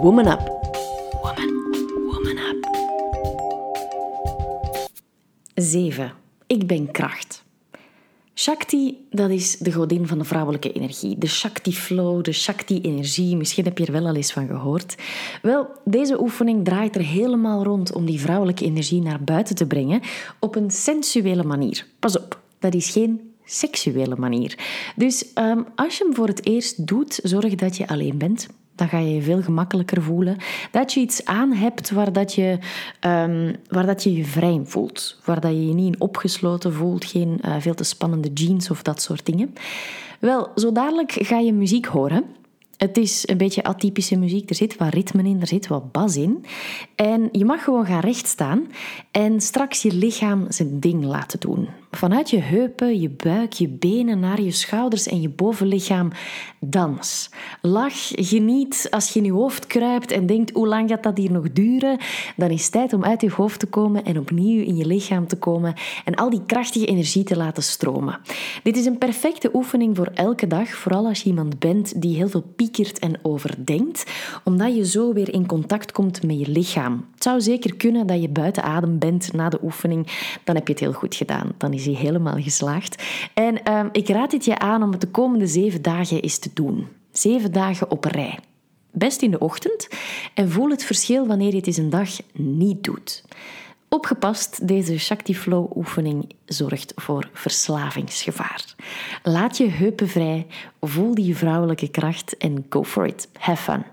Woman Up. Woman, woman up. 7. Ik ben kracht. Shakti, dat is de godin van de vrouwelijke energie. De Shakti flow, de Shakti energie. Misschien heb je er wel al eens van gehoord. Wel, deze oefening draait er helemaal rond om die vrouwelijke energie naar buiten te brengen op een sensuele manier. Pas op, dat is geen seksuele manier. Dus um, als je hem voor het eerst doet, zorg dat je alleen bent dan ga je je veel gemakkelijker voelen. Dat je iets aan hebt waar dat je um, waar dat je, vrij voelt. Waar dat je je niet opgesloten voelt, geen uh, veel te spannende jeans of dat soort dingen. Wel, zo dadelijk ga je muziek horen. Het is een beetje atypische muziek. Er zit wat ritme in, er zit wat bas in. En je mag gewoon gaan rechtstaan en straks je lichaam zijn ding laten doen. Vanuit je heupen, je buik, je benen naar je schouders en je bovenlichaam dans. Lach, geniet. Als je in je hoofd kruipt en denkt hoe lang gaat dat hier nog duren, dan is het tijd om uit je hoofd te komen en opnieuw in je lichaam te komen en al die krachtige energie te laten stromen. Dit is een perfecte oefening voor elke dag, vooral als je iemand bent die heel veel piekert en overdenkt, omdat je zo weer in contact komt met je lichaam. Het zou zeker kunnen dat je buiten adem bent na de oefening, dan heb je het heel goed gedaan. Dan is helemaal geslaagd. En uh, ik raad het je aan om het de komende zeven dagen eens te doen. Zeven dagen op rij. Best in de ochtend en voel het verschil wanneer je het eens een dag niet doet. Opgepast, deze Shakti Flow oefening zorgt voor verslavingsgevaar. Laat je heupen vrij, voel die vrouwelijke kracht en go for it. Have fun.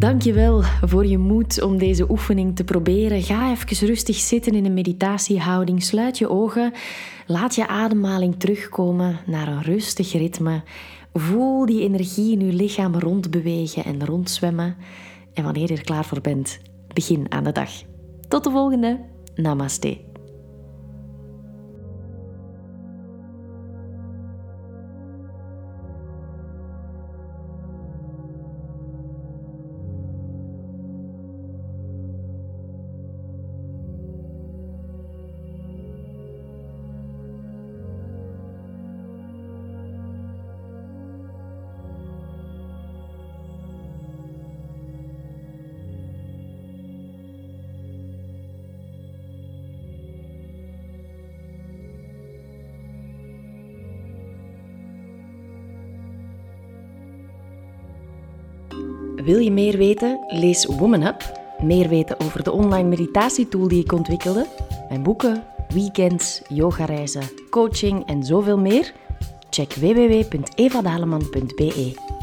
Dankjewel voor je moed om deze oefening te proberen. Ga even rustig zitten in een meditatiehouding. Sluit je ogen. Laat je ademhaling terugkomen naar een rustig ritme. Voel die energie in je lichaam rondbewegen en rondzwemmen. En wanneer je er klaar voor bent, begin aan de dag. Tot de volgende. Namaste. Wil je meer weten? Lees Woman Up Meer weten over de online meditatietool die ik ontwikkelde, mijn boeken, weekends, yogareizen, coaching en zoveel meer? Check www.evadaleman.be.